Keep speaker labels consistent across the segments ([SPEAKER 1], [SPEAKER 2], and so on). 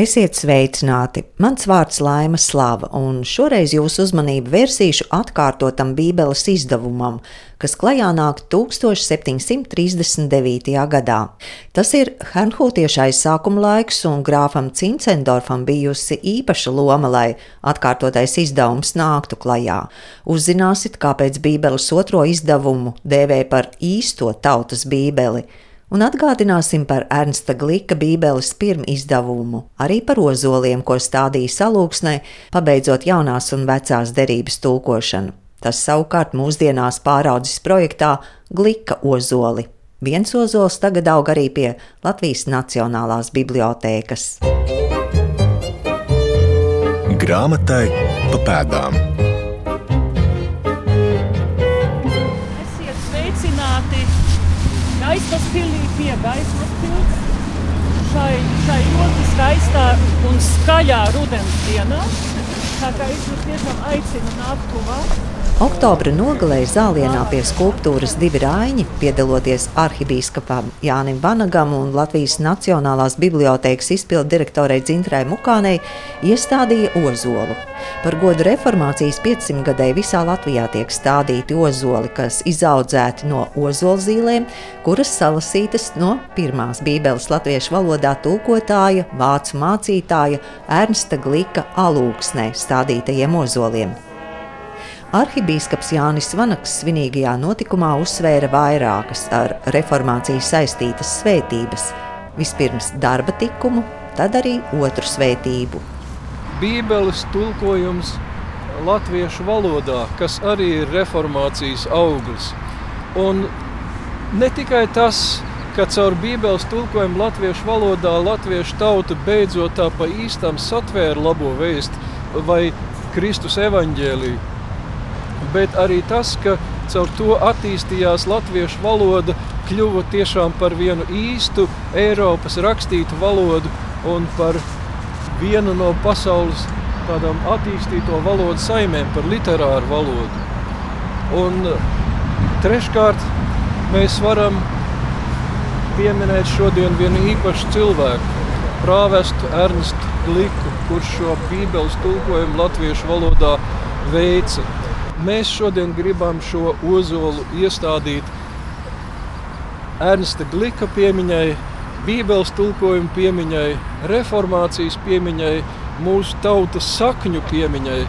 [SPEAKER 1] Esiet sveicināti! Mans vārds Laima Slava, un šoreiz jūsu uzmanību vērsīšu atkārtotam Bībeles izdevumam, kas klajā nāk 1739. gadā. Tas ir Hernhūtiešu aizsākuma laiks, un grāfam Cincendorfam bijusi īpaša loma, lai atkārtotais izdevums nāktu klajā. Uzzināsiet, kāpēc Bībeles otro izdevumu dēvē par īsto tautas Bībeli un atgādināsim par Ernsta Glika Bībeles pirmu izdevumu, arī par ozoliem, ko stādīja salūksnē, pabeidzot jaunās un vecās derības tulkošanu. Tas savukārt mūsdienās pāraudzis projektā Glika ozoli. Viens ozols tagad aug arī pie Latvijas Nacionālās bibliotēkas.
[SPEAKER 2] Grāmatai pa pēdām.
[SPEAKER 3] gaismas pilī pie gaismas pilsētas. Šai, šai ļoti skaistā un skaļā rudens dienā. Tā kā es jūs tiešām aicinu nākt tuvāk.
[SPEAKER 1] Oktobra nogalē zālienā pie skulptūras divi rāņi, piedaloties arhibīskapam Jānim Vanagam un Latvijas Nacionālās bibliotēkas izpildu direktorai Dzintrai Mukānei, iestādīja ozolu. Par godu reformācijas 500 gadēji visā Latvijā tiek stādīti ozoli, kas izaudzēti no ozolzīlēm, kuras salasītas no pirmās bībeles latviešu valodā tulkotāja, vācu mācītāja Ernsta Glika alūksnē stādītajiem ozoliem. Arhibīskaps Jānis Vanaks svinīgajā notikumā uzsvēra vairākas ar reformāciju saistītas svētības. Vispirms darba likumu, tad arī otru svētību.
[SPEAKER 4] Bībeles tulkojums latviešu valodā, kas arī ir reformācijas auglis. Un ne tikai tas, ka caur Bībeles tulkojumu latviešu valodā latviešu tauta beidzot tā pa īstam satvēra labo vēstu vai Kristus evaņģēliju, bet arī tas, ka caur to attīstījās latviešu valoda, kļuva tiešām par vienu īstu Eiropas rakstītu valodu un par vienu no pasaules tādām attīstīto valodu saimēm, par literāru valodu. Un treškārt mēs varam pieminēt šodien vienu īpašu cilvēku, prāvestu Ernstu Gliku, kurš šo bībeles tulkojumu latviešu valodā veica. Mēs šodien gribam šo ozolu iestādīt Ernsta Glika piemiņai, Bībeles tulkojuma piemiņai, reformācijas piemiņai, mūsu tautas sakņu piemiņai.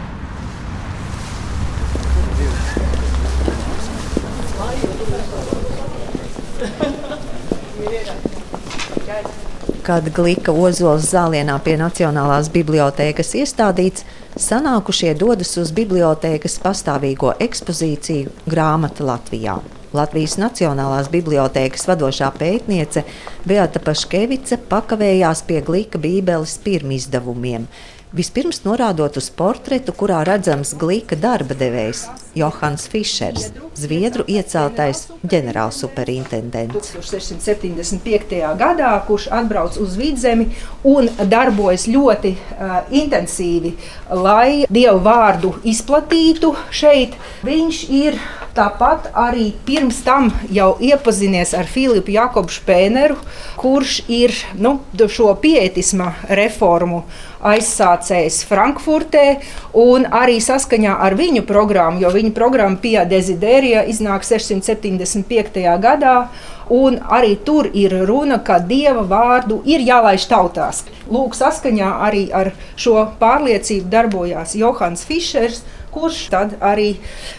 [SPEAKER 1] Kad Glika ozols zālienā pie Nacionālās bibliotēkas iestādīts, sanākušie dodas uz bibliotēkas pastāvīgo ekspozīciju Grāmata Latvijā. Latvijas Nacionālās bibliotēkas vadošā pētniece Beata Paškevica pakavējās pie Glīka Bībeles pirmizdevumiem. Vispirms norādot uz portretu, kurā redzams glīka darba devējs Johans Fišers, Zviedru ieceltais ģenerālsuperintendents.
[SPEAKER 5] 1675. gadā, kurš atbrauc uz vidzemi un darbojas ļoti uh, intensīvi, lai dievu vārdu izplatītu šeit. Viņš ir Tāpat arī pirms tam jau iepazinies ar Filipu Jakobu Špēneru, kurš ir nu, šo pietisma reformu aizsācējs Frankfurtē, un arī saskaņā ar viņu programmu, jo viņa programma Pia Desiderija iznāk 675. gadā. Un arī tur ir runa, ka dieva vārdu ir jālaiž tautās. Lūk, saskaņā arī ar šo pārliecību darbojās Johans Fišers, kurš tad arī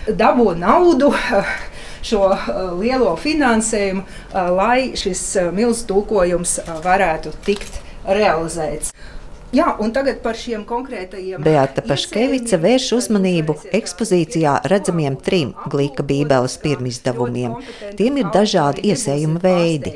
[SPEAKER 5] dabū naudu šo lielo finansējumu, lai šis milzu tulkojums varētu tikt realizēts. Jā, un tagad par šiem konkrētajiem.
[SPEAKER 1] Beata Paškevica vērš uzmanību ekspozīcijā redzamiem trim glīka bībeles pirmizdevumiem. Tiem ir dažādi iesējuma veidi.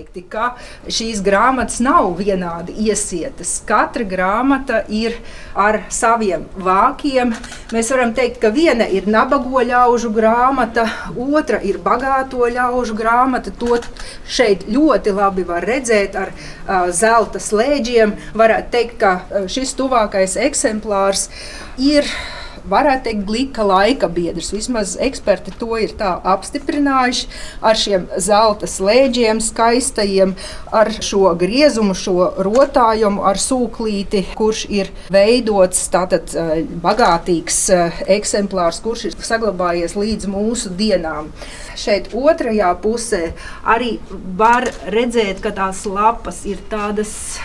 [SPEAKER 5] Šīs grāmatas nav vienādi iesietas. Katra grāmata ir ar saviem vākiem. Mēs varam teikt, ka viena ir nabago ļaužu grāmata, otra ir bagāto ļaužu grāmata. To šeit ļoti labi var redzēt ar uh, zelta slēdžiem. Varētu teikt, ka šis tuvākais eksemplārs ir varētu teikt, glīka laika biedrs. Vismaz eksperti to ir apstiprinājuši ar šiem zelta slēdžiem, skaistajiem, ar šo griezumu, šo rotājumu, ar sūklīti, kurš ir veidots tātad eh, bagātīgs eh, eksemplārs, kurš ir saglabājies līdz mūsu dienām. Šeit otrajā pusē arī var redzēt, ka tās lapas ir tādas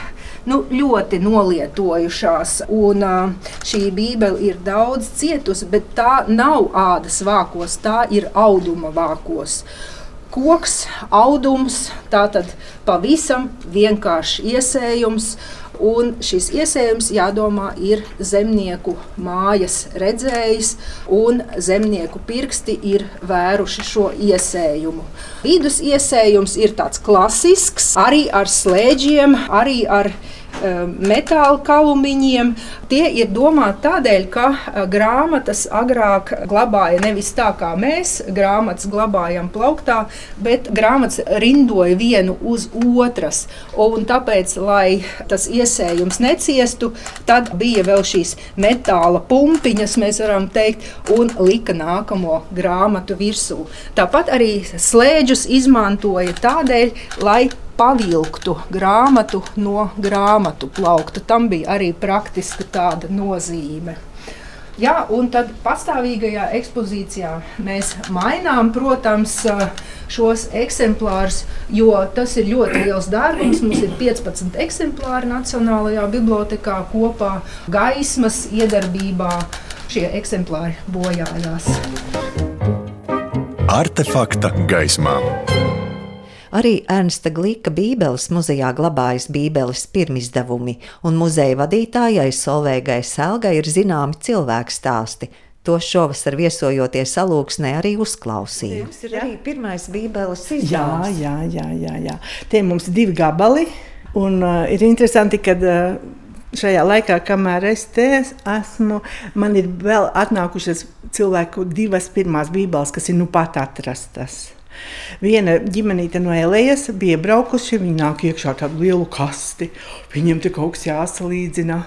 [SPEAKER 5] nu, ļoti nolietojušās. Un, uh, šī bībele ir daudz cietusi, bet tā nav ādas vākos, tā ir auduma vākos. Koks, audums, tā tad pavisam vienkāršs iesējums. Un šis iesējums, jādomā, ir zemnieku mājas redzējis, un zemnieku pirksti ir vēruši šo iesējumu. Vidus iesējums ir tāds klasisks, arī ar slēdžiem, arī ar metāla kalumiņiem. Tie ir domāti tādēļ, ka eh, grāmatas agrāk glabāja nevis tā, kā mēs grāmatas glabājam plauktā, bet grāmatas rindoja vienu uz otras. Un tāpēc, lai tas iesējums neciestu, tad bija vēl šīs metāla pumpiņas, mēs varam teikt, un lika nākamo grāmatu virsū. Tāpat arī slēdžus izmantoja tādēļ, lai pavilktu grāmatu no grāmatu plaukta. Tam bija arī praktiska tāda nozīme. Jā, un tad pastāvīgajā ekspozīcijā mēs mainām, protams, šos eksemplārus, jo tas ir ļoti liels darbs. Mums ir 15 eksemplāri Nacionālajā bibliotekā kopā gaismas iedarbībā. Šie eksemplāri bojājās.
[SPEAKER 2] Artefakta gaismā.
[SPEAKER 1] Arī Ernsta Glīka Bībeles muzejā glabājas Bībeles pirmizdevumi, un muzeja vadītājai Solveigai Selgai ir zināmi cilvēku stāsti. To šovasar viesojoties salūksnē arī uzklausīju. Tas ir arī pirmais Bībeles izdevums.
[SPEAKER 6] Jā, jā, jā, jā, jā. Tie mums divi gabali, un uh, ir interesanti, ka uh, šajā laikā, kamēr es te esmu, man ir vēl atnākušas cilvēku divas pirmās bībeles, kas ir nu pat atrastas. Viena ģimenīte no Elējas bija braukusi, viņi nāk iekšā ar tādu lielu kasti. Viņiem te kaut kas jāsalīdzina.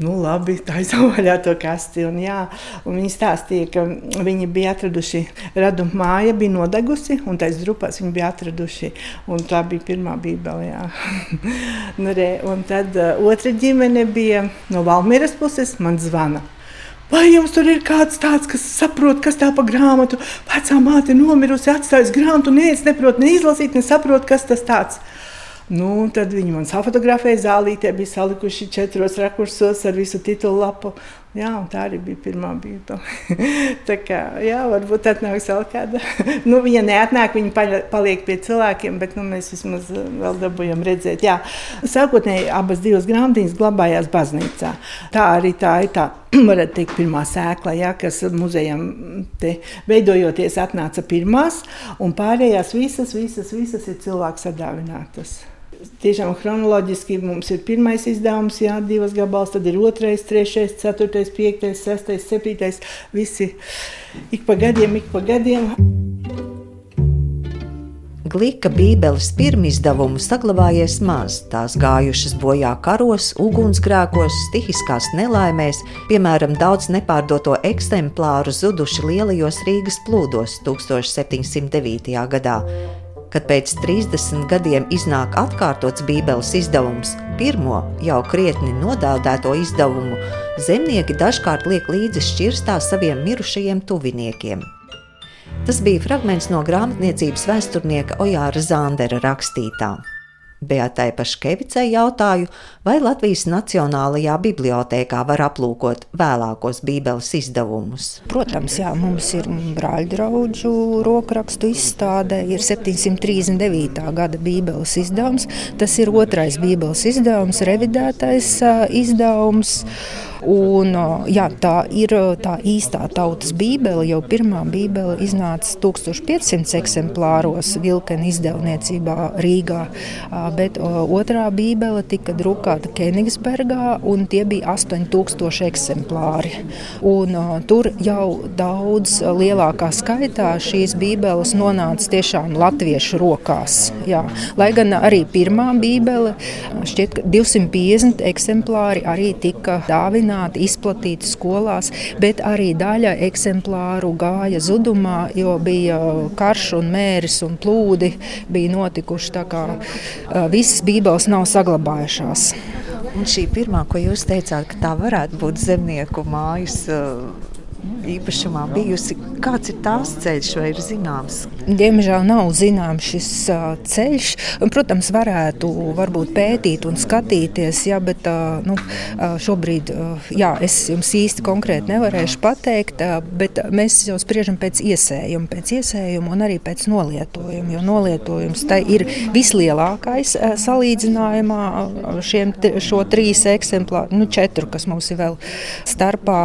[SPEAKER 6] Nu, labi, tā izvaļā to kasti. Un, jā, un viņi stāstīja, ka viņi bija atraduši radu māja, bija nodegusi, un taisa drupās viņi bija atraduši. Un tā bija pirmā bībele. nu, re, un tad uh, otra ģimene bija no Valmieras puses, man zvana. Vai jums tur ir kāds tāds, kas saprot, kas tā pa grāmatu? Vecā māte nomirusi, atstājusi grāmatu, neviens neprot ne izlasīt, ne saprot, kas tas tāds. Nu, tad viņi man fotografēja zālītē, bija salikuši četros rakursos ar visu titulu lapu. Jā, tā arī bija pirmā bībele. tā kā, jā, varbūt atnāks vēl kāda. nu, viņa neatnāk, viņa paliek pie cilvēkiem, bet nu, mēs vismaz eh, vēl dabūjam redzēt. Jā, sākotnēji abas divas grāmatiņas glabājās baznīcā. Tā arī tā ir tā. Varētu teikt, pirmā sēkla, ja, kas muzejam veidojoties, atnāca pirmās, un pārējās visas, visas, visas ir cilvēku sadāvinātas tiešām chronoloģiski mums ir pirmais izdevums, jā, divas gabals, tad ir otrais, trešais, ceturtais, piektais, sestais, septītais. Visi ik pa gadiem, ik pa gadiem.
[SPEAKER 1] Glīka Bībeles pirmizdevumu saglabājies maz. Tās gājušas bojā karos, ugunsgrēkos, stihiskās nelaimēs, piemēram, daudz nepārdoto eksemplāru zuduši lielajos Rīgas plūdos 1709. gadā. Kad pēc 30 gadiem iznāk atkārtots Bībeles izdevums, pirmo jau krietni nodēldēto izdevumu, zemnieki dažkārt liek līdzi šķirstā saviem mirušajiem tuviniekiem. Tas bija fragments no grāmatniecības vēsturnieka Ojāra Zandera rakstītā. Beatai Paškevicai jautāju, vai Latvijas Nacionālajā bibliotēkā var aplūkot vēlākos Bībeles izdevumus.
[SPEAKER 7] Protams, jā, mums ir brāļdraudžu rokrakstu izstāde, ir 739. gada Bībeles izdevums. Tas ir otrais Bībeles izdevums, revidētais izdevums. Un, jā, tā ir tā īstā tautas bībele. Jau pirmā bībele iznāca 1500 eksemplāros Vilkena izdevniecībā Rīgā, bet otrā bībele tika drukāta Kenigsbergā, un tie bija 8000 eksemplāri. Un, tur jau daudz lielākā skaitā šīs bībeles nonāca tiešām latviešu rokās. Jā. Lai gan arī pirmā bībele, šķiet, 250 eksemplāri arī tika dāvināti
[SPEAKER 5] iznīcināti, izplatīti skolās, bet arī daļa eksemplāru gāja zudumā, jo bija karš un mēris un plūdi bija notikuši. Tā kā visas bībeles nav saglabājušās.
[SPEAKER 1] Un šī pirmā, ko jūs teicāt, ka tā varētu būt zemnieku mājas īpašumā bijusi. Kāds ir tās ceļš, vai ir zināms?
[SPEAKER 5] Diemžēl nav zināms šis ceļš. Protams, varētu varbūt pētīt un skatīties, ja, bet nu, šobrīd jā, es jums īsti konkrēti nevarēšu pateikt, bet mēs jau spriežam pēc iesējuma, pēc iesējuma un arī pēc nolietojuma, jo novietojums tai ir vislielākais salīdzinājumā šiem šo trīs eksemplāru, nu četru, kas mums ir vēl starpā,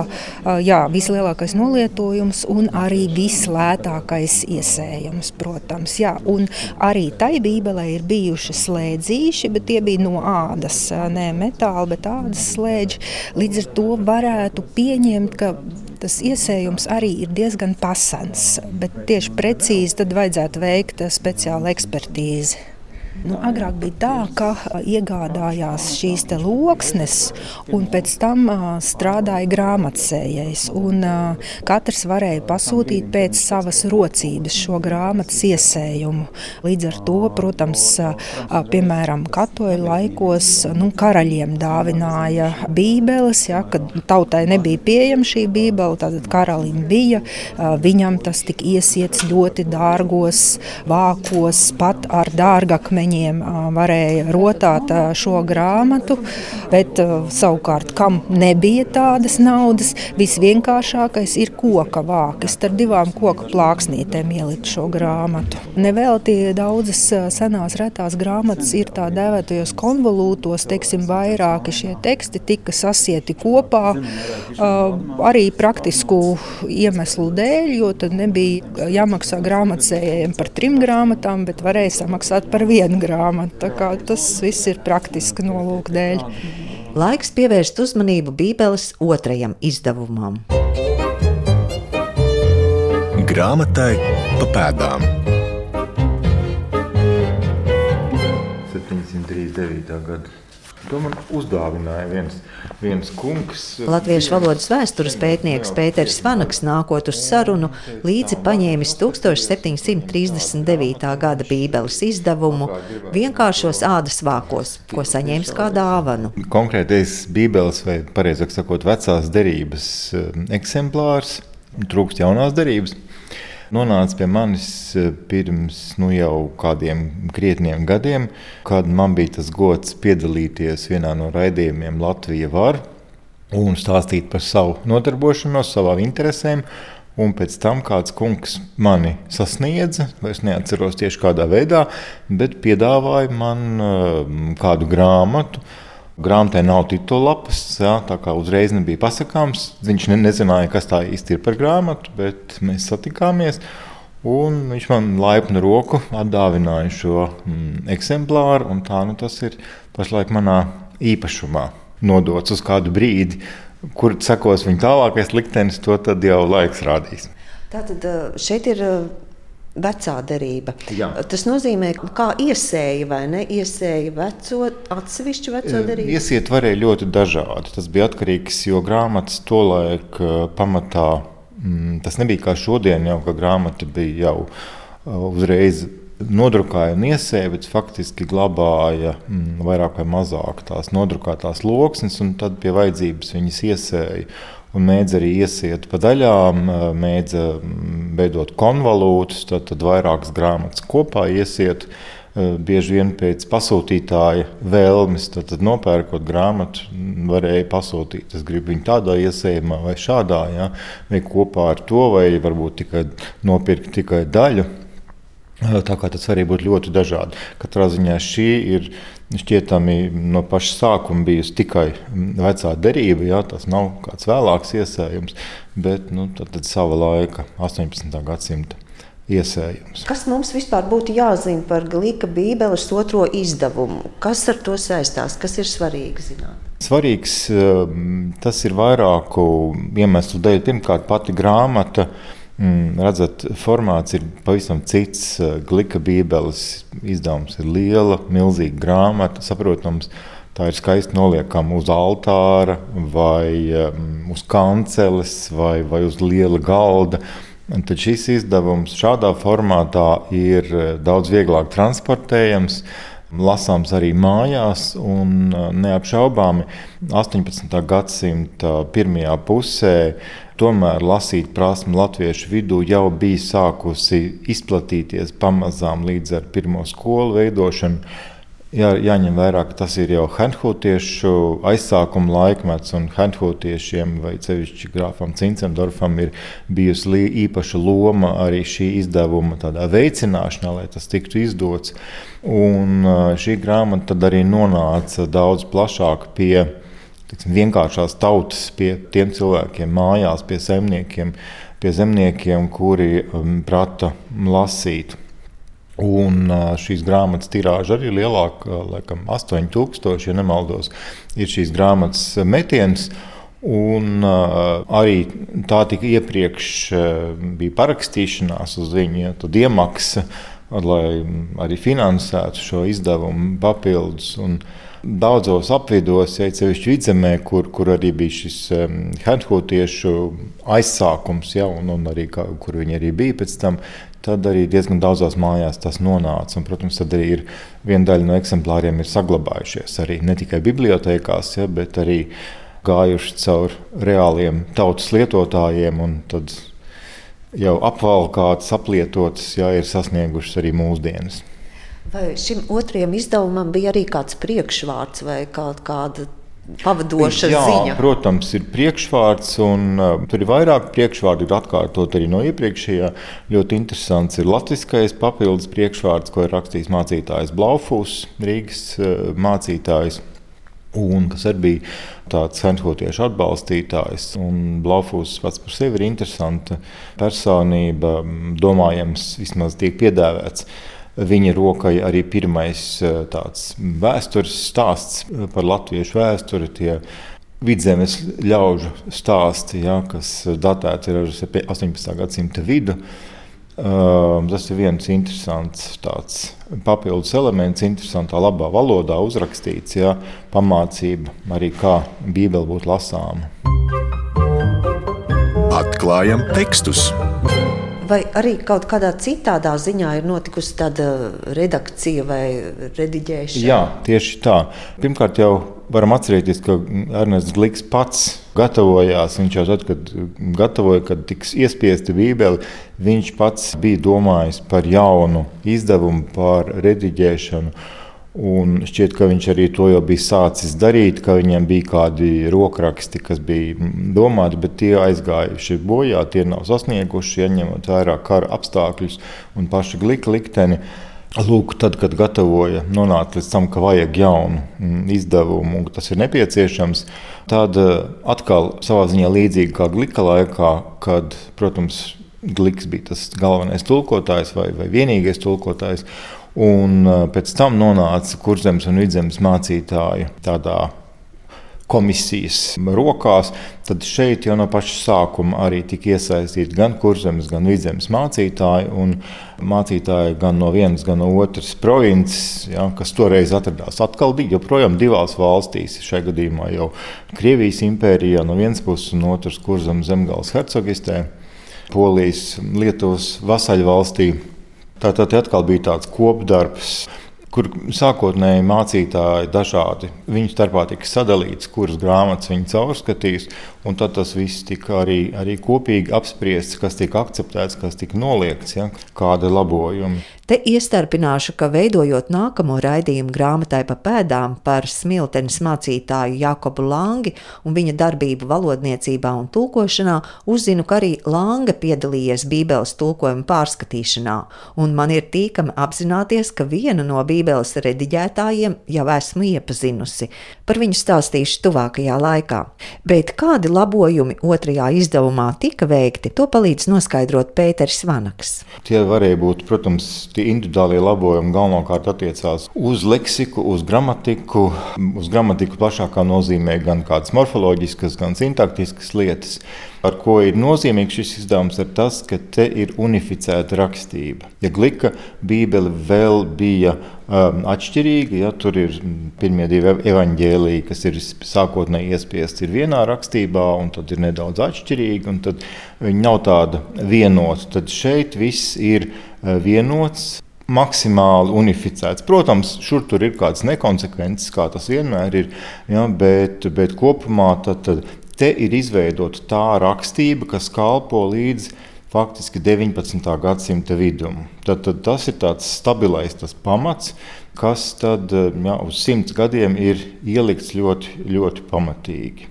[SPEAKER 5] jā, vislielākais vislielākais nolietojums un arī vislētākais iesējums, protams. Jā, un arī tai bībelē ir bijuši slēdzīši, bet tie bija no ādas, ne metāla, bet ādas slēdži. Līdz ar to varētu pieņemt, ka tas iesējums arī ir diezgan pasens, bet tieši precīzi tad vajadzētu veikt speciālu ekspertīzi. Nu, agrāk bija tā, ka iegādājās šīs loksnes, un pēc tam uh, strādāja grāmatsējais. Un, uh, katrs varēja pasūtīt pēc savas rocības šo grāmatas iesējumu. Līdz ar to, protams, uh, piemēram, katoļu laikos nu, karaļiem dāvināja bībeles, ja, kad tautai nebija pieejama šī bībele, tad karalim bija. Viņam tas tika iesiets ļoti dārgos vākos, pat ar dārgakmeņiem viņiem varēja rotāt šo grāmatu, bet savukārt, kam nebija tādas naudas, visvienkāršākais ir koka vākis. Ar divām koku plāksnītēm ielikt šo grāmatu. Nevelti daudzas senās retās grāmatas ir tā dēvētajos konvolūtos, teiksim, vairāki šie teksti tika sasieti kopā arī praktisku iemeslu dēļ, jo tad nebija jāmaksā grāmatcējiem par trim grāmatām, bet varēja samaksāt par vienu grāmatu. Tas viss ir praktiski nolūk dēļ.
[SPEAKER 1] Laiks pievērst uzmanību Bībeles otrajam izdevumam.
[SPEAKER 2] Grāmatai pa pēdām.
[SPEAKER 8] 739. gada To man uzdāvināja viens, viens kungs.
[SPEAKER 1] Latviešu valodas vēstures pētnieks Pēters Vanaks nākot uz sarunu līdzi paņēmis 1739. gada bībeles izdevumu vienkāršos ādas vākos, ko saņēmis kā dāvanu.
[SPEAKER 8] Konkrētais bībeles vai, pareizāk sakot, vecās derības eh, eksemplārs, trūkst jaunās derības nonāca pie manis e, pirms nu, jau kādiem krietniem gadiem, kad man bija tas gods piedalīties vienā no raidījumiem Latvija var un stāstīt par savu nodarbošanos, savām interesēm. Un pēc tam kāds kungs mani sasniedza, es neatceros tieši kādā veidā, bet piedāvāja man uh, kādu grāmatu, uh, Grāmatā nav titulapas, jā, tā kā uzreiz nebija pasakāms. Viņš ne, nezināja, kas tā īsti ir par grāmatu, bet mēs satikāmies. Viņš man laipnu roku atdāvināja šo mm, eksemplāru, un tā nu, tas ir pašlaik manā īpašumā nodots uz kādu brīdi. Kur sekos viņa tālākais liktenis, to jau laiks rādīs.
[SPEAKER 1] Tātad šeit ir vecā derība. Jā. Tas nozīmē, ka iesēja vai ne iesēja veco, atsevišķu veco derību.
[SPEAKER 8] Iesiet varēja ļoti dažādi. Tas bija atkarīgs, jo grāmatas tolaik pamatā mm, tas nebija kā šodien, jau ka grāmata bija jau uzreiz. Nodrukāja un iesēja, bet faktiski glabāja mm, vairāk vai mazāk tās nodrukātās loksnes, un tad pie vajadzības viņas iesēja mēdz arī iesiet pa daļām, mēdz veidot konvolūtus, tad, tad vairākas grāmatas kopā iesiet. Bieži vien pēc pasūtītāja vēlmes, tad, tad nopērkot grāmatu, varēja pasūtīt. Es gribu viņu tādā iesējumā, vai šādā, ja, vai kopā ar to, vai varbūt tikai nopirkt tikai daļu. Tā kā tas var būt ļoti dažādi. Katrā ziņā šī ir šķietami no paša sākuma bijusi tikai vecā derība. Jā, tas nav kāds vēlāks iesējums, bet nu, tad, tad sava laika, 18. gadsimta. Iesējums.
[SPEAKER 1] Kas mums vispār būtu jāzina par Glīka Bībeles otro izdevumu? Kas ar to saistās? Kas ir svarīgi zināt?
[SPEAKER 8] Svarīgs tas ir vairāku iemeslu dēļ. Pirmkārt, pati grāmata Mm, redzat, formāts ir pavisam cits. Glika Bībeles izdevums ir liela, milzīga grāmata, saprotams, tā ir skaisti noliekama uz altāra, vai um, uz kanceles, vai, vai uz liela galda. Un tad šis izdevums šādā formātā ir uh, daudz vieglāk transportējams lasāms arī mājās. Un, neapšaubāmi 18. gadsimta pirmajā pusē tomēr lasīt prasme latviešu vidū jau bija sākusi izplatīties pamazām līdz ar pirmo skolu veidošanu. Jā, jāņem vērā, ka tas ir jau Hanhūtiešu aizsākuma laikmets, un Hanhūtiešiem, vai sevišķi grāfam Cincendorfam, ir bijusi īpaša loma arī šī izdevuma veicināšanā, lai tas tiktu izdots. Un šī grāmata tad arī nonāca daudz plašāk pie tiksim, vienkāršās tautas, pie tiem cilvēkiem mājās, pie zemniekiem, pie zemniekiem kuri um, prata lasīt. Un šīs grāmatas tirāža arī lielāka, laikam, 8000, ja nemaldos, ir šīs grāmatas metiens. Un uh, arī tā tika iepriekš uh, bija parakstīšanās uz viņu, ja, tad iemaksa, lai arī finansētu šo izdevumu papildus. Un daudzos apvidos, ja ceļš vidzemē, kur, kur arī bija šis um, handhūtiešu aizsākums, ja, un, un arī, kā, kur viņi arī bija pēc tam, tad arī diezgan daudzās mājās tas nonāca. Un, protams, tad arī ir viena daļa no eksemplāriem ir saglabājušies arī ne tikai bibliotekās, ja, bet arī gājuši cauri reāliem tautas lietotājiem. Tad jau apvalkātas, aplietotas, ja ir sasniegušas arī mūsdienas.
[SPEAKER 1] Vai šim otrajam izdevumam bija arī kāds priekšvārds vai kaut kāda pavadoša
[SPEAKER 8] Jā,
[SPEAKER 1] ziņa.
[SPEAKER 8] Protams, ir priekšvārds, un uh, tur ir vairāk priekšvārdu, ir atkārtot arī no iepriekšējā. Ļoti interesants ir latviskais papildus priekšvārds, ko ir rakstījis mācītājs Blaufus, Rīgas uh, mācītājs. Un kas arī bija tāds senhotiešu atbalstītājs. Blaufus pats par sevi ir interesanta personība, domājams, vismaz tiek piedāvāts Viņa rokai arī pirmais eh, tāds vēstures stāsts eh, par latviešu vēsturi. Tie vidzemes ļaužu stāsti, ja, kas datēti ar 18. gadsimta vidu. Uh, tas ir viens interesants papildus elements, interesantā, labā valodā uzrakstīts, ja, pamācība arī kā Bībele būtu lasāma.
[SPEAKER 2] Atklājam tekstus!
[SPEAKER 1] Vai arī kaut kādā citādā ziņā ir notikusi tāda redakcija vai rediģēšana?
[SPEAKER 8] Jā, tieši tā. Pirmkārt, jau varam atcerēties, ka Ernests Gliks pats gatavojās. Viņš jau tad, kad gatavoja, kad tiks iespiesta Bībele, viņš pats bija domājis par jaunu izdevumu, par rediģēšanu. Un šķiet, ka viņš arī to jau bija sācis darīt, ka viņam bija kādi rokraksti, kas bija domāti, bet tie aizgājuši bojā, tie nav sasnieguši, ja ņemot vērā kara apstākļus un pašu glika likteni. Lūk, tad, kad gatavoja, nonāca līdz tam, ka vajag jaunu mm, izdevumu, un tas ir nepieciešams, tad eh, atkal savā ziņā līdzīgi kā glika laikā, kad, protams, Gliks bija tas galvenais tulkotājs vai, vai vienīgais tulkotājs. Un pēc tam nonāca kurzemes un vidzemes mācītāju tādā komisijas rokās, tad šeit jau no paša sākuma arī tika iesaistīti gan kurzemes, gan vidzemes mācītāji. Mācītāji gan no vienas, gan no otras provinces, ja, kas toreiz atradās atkal joprojām divās valstīs. Šajā gadījumā jau Krievijas impērijā no vienas puses un otras kurzemes zemgāles hercogistē, Polijas, Lietuvas vasaļvalstī. Tātad atkal bija tāds kopdarbs kur sākotnēji mācītāji dažādi. Viņu starpā tika sadalīts, kuras grāmatas viņi caurskatīs, un tad tas viss tika arī, arī kopīgi apspriests, kas tika akceptēts, kas tika noliegts, ja, kāda labojumi.
[SPEAKER 1] Te iestarpināšu, ka veidojot nākamo raidījumu grāmatai pa pēdām par smiltenes mācītāju Jakobu Langi un viņa darbību valodniecībā un tulkošanā, uzzinu, ka arī Langa piedalījies Bībeles tulkojuma pārskatīšanā, un man ir tīkami apzināties, ka viena no Bībeles rediģētājiem jau esmu iepazinusi. Par viņu stāstīšu tuvākajā laikā. Bet kādi labojumi otrajā izdevumā tika veikti, to palīdz noskaidrot Pēters Vanaks.
[SPEAKER 8] Tie varēja būt, protams, tie individuālie labojumi galvenokārt attiecās uz leksiku, uz gramatiku, uz gramatiku plašākā nozīmē gan kādas morfoloģiskas, gan sintaktiskas lietas. Ar ko ir nozīmīgs šis izdevums, ir tas, ka te ir unificēta rakstība. Ja glika Bībele vēl bija um, atšķirīga, ja tur ir pirmie divi evaņģēlīji, kas ir sākotnēji iespiesti vienā rakstībā, un tad ir nedaudz atšķirīgi, un tad viņi nav tāda vienota. Tad šeit viss ir uh, vienots, maksimāli unificēts. Protams, šur tur ir kādas nekonsekvences, kā tas vienmēr ir, ja, bet, bet kopumā tad, tad Te ir izveidota tā rakstība, kas kalpo līdz faktiski 19. gadsimta vidum. Tad, tad tas ir tāds stabilais tas pamats, kas tad, jā, uz simts gadiem ir ielikts ļoti, ļoti pamatīgi.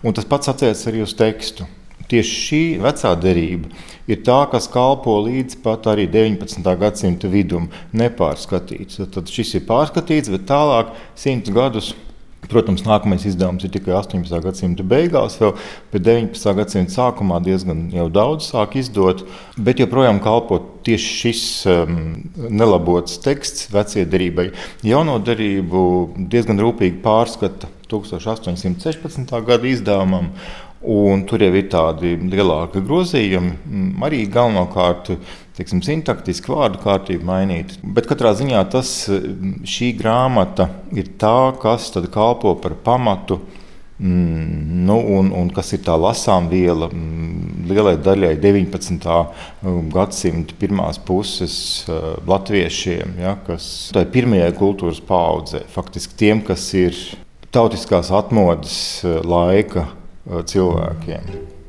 [SPEAKER 8] Un tas pats attiecas arī uz tekstu. Tieši šī vecā derība ir tā, kas kalpo līdz pat arī 19. gadsimta vidum, nepārskatīts. Tad šis ir pārskatīts, bet tālāk simts gadus Protams, nākamais izdevums ir tikai 18. gadsimta beigās, bet 19. gadsimta sākumā diezgan daudz sāk izdot. Bet joprojām kalpo tieši šis um, nelabots teksts vecie derībai. Jauno derību diezgan rūpīgi pārskata 1816. gada izdevumam. Un tur jau ir tādi lielāki grozījumi, arī galvenokārt teiksim, sintaktiski vārdu kārtību mainīt. Bet katrā ziņā tas, šī grāmata ir tā, kas kalpo par pamatu. Mm, nu, un, un kas ir tā lasām viela mm, lielai daļai 19. gadsimta pirmās puses uh, latviešiem, ja, kas tai pirmajai kultūras paudzei, faktiski tiem, kas ir tautiskās atmodas uh, laika cilvēkiem.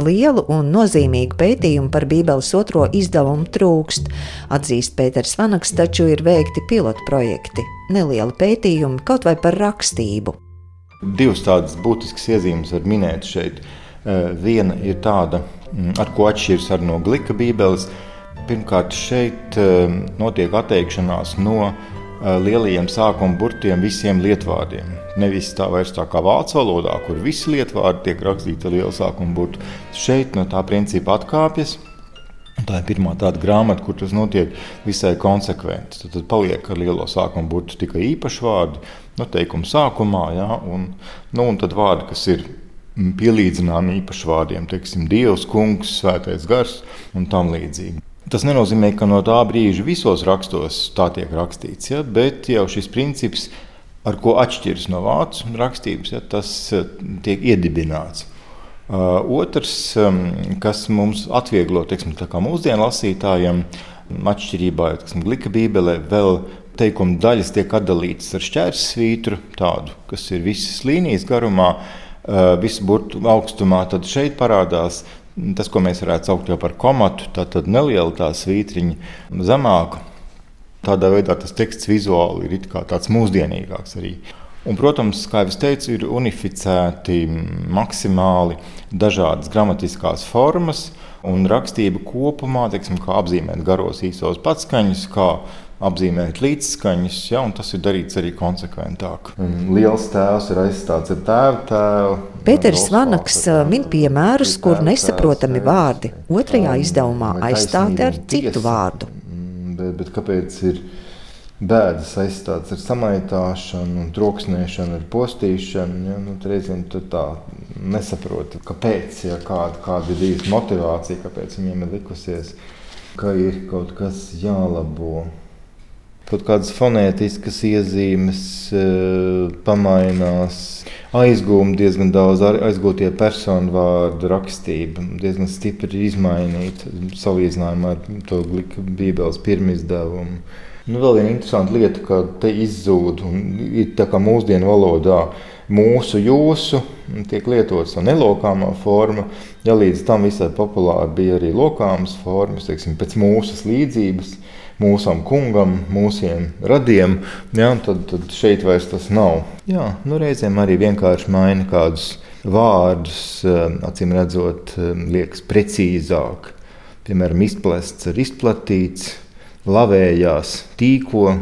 [SPEAKER 1] Lielu un nozīmīgu pētījumu par Bībeles otro izdevumu trūkst. Atzīst Pēters Vanaks, taču ir veikti pilotu projekti, nelieli pētījumi kaut vai par rakstību.
[SPEAKER 8] Divas tādas būtiskas iezīmes var minēt šeit. Viena ir tāda, mm, ar ko atšķiras arī no glika Bībeles. Pirmkārt, šeit notiek atteikšanās no lielajiem sākuma burtiem visiem lietvārdiem. Nevis tā vairs tā kā vācu valodā, kur visi lietvārdi tiek rakstīti ar lielu sākumu burtu. Šeit no tā principa atkāpjas. Tā ir pirmā tāda grāmata, kur tas notiek visai konsekventi. Tad, tad paliek ar lielo sākumu burtu tikai īpaši vārdi, no teikuma sākumā, ja, un, nu, un tad vārdi, kas ir pielīdzināmi īpaši vārdiem, teiksim, Dievs, Kungs, Svētais Gars un tam līdzīgi. Tas nenozīmē, ka no tā brīža visos rakstos tā tiek rakstīts, ja, bet jau šis princips ar ko atšķiras no vācu rakstības, ja, tas eh, tiek iedibināts. Uh, otrs, um, kas mums atvieglo teiksim, mūsdienu lasītājiem, atšķirībā no Glika Bībelē, vēl teikuma daļas tiek atdalītas ar šķērsvītru, tādu, kas ir visas līnijas garumā, uh, visu burtu augstumā. Tad šeit parādās tas, ko mēs varētu saukt par komatu, tātad neliela tā svītriņa zemāka Tādā veidā tas teksts vizuāli ir tāds mūsdienīgāks arī. Un, protams, kā jau teicu, ir unificēti maksimāli dažādas gramatiskās formas un rakstība kopumā, teiksim, kā apzīmēt garos īsos patskaņus, kā apzīmēt līdzskaņas, ja, un tas ir darīts arī konsekventāk. Liels tēvs ir aizstāts ar tēvu tēvu.
[SPEAKER 1] Pēters Vanaks min piemērus, kur nesaprotami vārdi otrajā izdevumā aizstāti ar citu vārdu
[SPEAKER 8] bet, bet kāpēc ir bēdas aizstāts ar samaitāšanu, troksnēšanu, ar postīšanu? Ja? Nu, reizēm tu tā nesaproti, kāpēc, ja kāda, kāda ir bijusi motivācija, kāpēc viņiem ir likusies, ka ir kaut kas jālabo kaut kādas fonētiskas iezīmes uh, pamainās. Aizgūmi diezgan daudz, aizgūtie personu vārdu rakstība diezgan stipri izmainīta salīdzinājumā ar to glika Bībeles pirmizdevumu. Nu, vēl viena interesanta lieta, ka te izzūd un tā kā mūsdienu valodā mūsu, jūsu tiek lietots tā nelokāmā forma. Ja līdz tam visai populāri bija arī lokāmas formas, teiksim, pēc mūsu līdzības mūsam kungam, mūsiem radiem, ja, tad, tad šeit vairs tas nav. Jā, nu, reizēm arī vienkārši maina kādus vārdus, um, acīm redzot, um, liekas precīzāk. Piemēram, izplasts ar izplatīts, lavējās, tīko,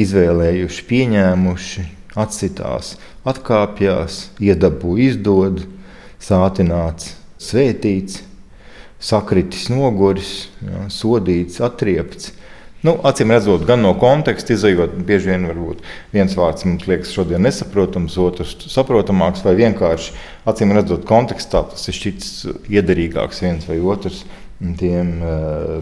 [SPEAKER 8] izvēlējuši, pieņēmuši, atsitās, atkāpjās, iedabū, izdod, sātināts, svētīts sakritis, noguris, jā, sodīts, atriepts. Nu, acīm redzot, gan no konteksta izējot, bieži vien viens vārds mums liekas šodien nesaprotams, otrs saprotamāks, vai vienkārši acīm redzot, kontekstā tas ir šķits iederīgāks viens vai otrs tiem uh,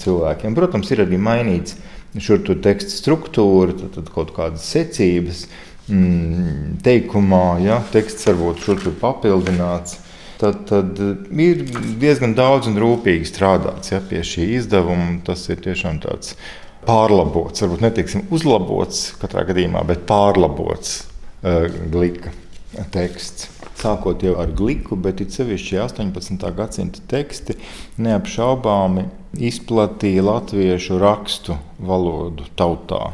[SPEAKER 8] cilvēkiem. Protams, ir arī mainīts šur tur teksta struktūra, tad, tad kaut kādas secības. Mm, teikumā, ja teksts varbūt šur tur papildināts, tad, tad ir diezgan daudz un rūpīgi strādāts ja, pie šī izdevuma. Tas ir tiešām tāds pārlabots, varbūt netiksim uzlabots katrā gadījumā, bet pārlabots uh, glika teksts sākot jau ar gliku, bet it sevišķi 18. gadsimta teksti neapšaubāmi izplatīja latviešu rakstu valodu tautā.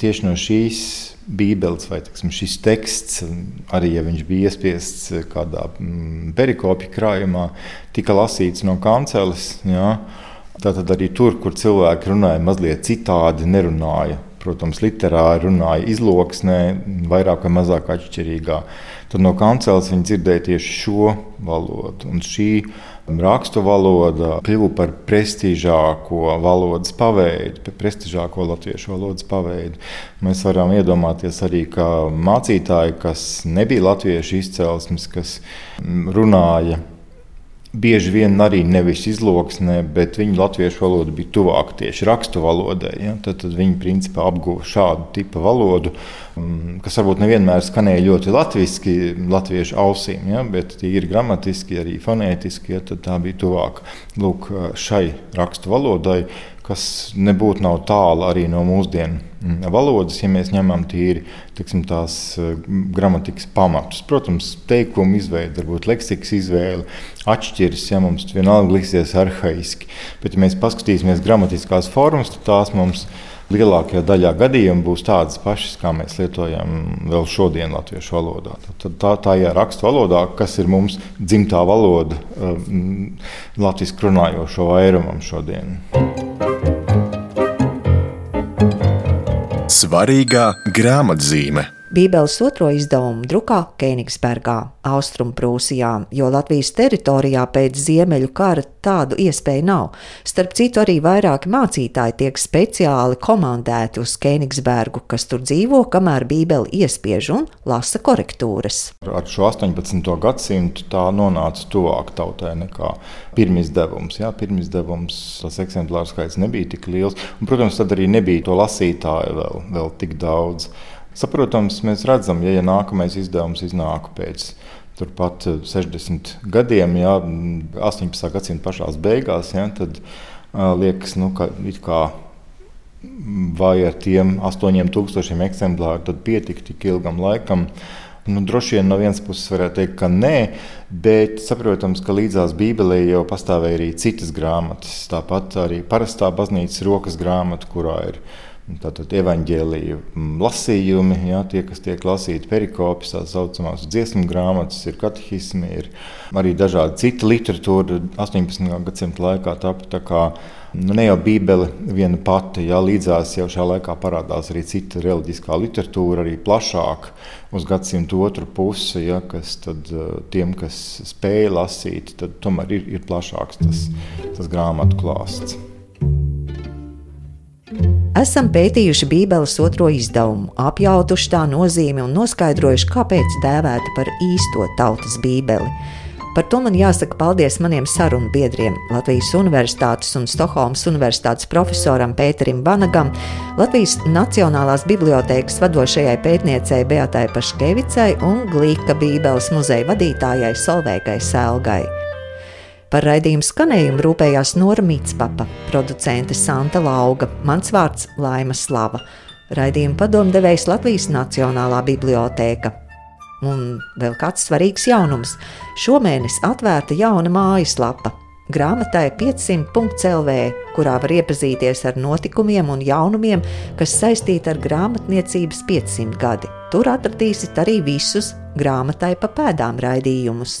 [SPEAKER 8] Tieši no šīs Bībeles vai tiksim, šis teksts, arī ja viņš bija iespiests kādā mm, perikopja krājumā, tika lasīts no kanceles. Jā. Tātad arī tur, kur cilvēki runāja mazliet citādi, nerunāja. Protams, literāri runāja izloksnē, vairāk vai mazāk atšķirīgā tad no kanceles viņi dzirdēja tieši šo valodu. Un šī rakstu valoda kļuva par prestižāko valodas paveidu, par prestižāko latviešu valodas paveidu. Mēs varam iedomāties arī, ka mācītāji, kas nebija latviešu izcelsmes, kas runāja bieži vien arī nevis izloksnē, bet viņu latviešu valoda bija tuvāka tieši rakstu valodai. Ja? Tad, tad viņi principā apguva šādu tipu valodu, mm, kas varbūt nevienmēr skanēja ļoti latviešu, latviešu ausīm, ja? bet ir gramatiski, arī fonētiski. Ja? Tad tā bija tuvāka Lūk, šai rakstu valodai, kas nebūtu nav tālu arī no mūsdienu valodas, ja mēs ņemam tīri tiksim, tās eh, gramatikas pamatus. Protams, teikumu izveide, varbūt leksikas izvēle atšķiras, ja mums vienalga liksies arhaiski. Bet, ja mēs paskatīsimies gramatiskās formas, tad tās mums lielākajā daļā gadījumu būs tādas pašas, kā mēs lietojam vēl šodien latviešu valodā. Tad tā, tā ir rakstu valodā, kas ir mums dzimtā valoda, um, latviešu runājošo vairumam šodien.
[SPEAKER 2] Svarīgā grāmatzīme.
[SPEAKER 1] Bībeles otro izdevumu drukā Kēnigsbergā, Austrumprūsijā, jo Latvijas teritorijā pēc Ziemeļu kara tādu iespēju nav. Starp citu, arī vairāki mācītāji tiek speciāli komandēti uz Kēnigsbergu, kas tur dzīvo, kamēr Bībeli iespiež un lasa korektūras.
[SPEAKER 8] Ar šo 18. gadsimtu tā nonāca tuvāk tautai nekā pirmizdevums. Jā, pirmizdevums tas eksemplāru skaits nebija tik liels, un, protams, tad arī nebija to lasītāju vēl, vēl tik daudz. Saprotams, mēs redzam, ja, ja nākamais izdevums iznāk pēc turpat 60 eh, gadiem, ja 18. gadsimta pašā beigās, ja, tad uh, liekas, nu, ka kā vai ar tiem 8000 eksemplāriem pietika tik ilgam laikam. Nu, droši vien no vienas puses varētu teikt, ka nē, bet saprotams, ka līdzās Bībelē jau pastāvēja arī citas grāmatas. Tāpat arī parastā baznīcas rokas grāmata, kurā ir ielikās Tātad evanģēlīju mm, lasījumi, ja, tie, kas tiek lasīti perikopis, tā saucamās dziesmu grāmatas, ir katehismi, ir arī dažādi cita literatūra 18. gadsimta laikā. Tāpat tā kā nu, ne jau Bībele viena pati, ja līdzās jau šā laikā parādās arī cita reliģiskā literatūra, arī plašāk uz gadsimtu otru pusi, ja, kas tad eh, tiem, kas spēja lasīt, tad tomēr ir, ir plašāks tas, tas grāmatu klāsts.
[SPEAKER 1] Esam pētījuši Bībeles otro izdevumu, apjautuši tā nozīmi un noskaidrojuši, kāpēc dēvēta par īsto tautas Bībeli. Par to man jāsaka paldies maniem sarunu biedriem, Latvijas Universitātes un Stokholmas Universitātes profesoram Pēterim Vanagam, Latvijas Nacionālās bibliotēkas vadošajai pētniecei Beatai Paškevicai un Glīka Bībeles muzeja vadītājai Solveigai Sēlgai. Par raidījumu skanējumu rūpējās Nora Mitspapa, producente Santa Lauga, mans vārds Laima Slava, raidījuma padomdevējs Latvijas Nacionālā bibliotēka. Un vēl kāds svarīgs jaunums - šomēnes atvērta jauna mājaslapa grāmatai 500.CLV, kurā var iepazīties ar notikumiem un jaunumiem, kas saistīti ar grāmatniecības 500 gadi. Tur atradīsiet arī visus grāmatai pa pēdām raidījumus.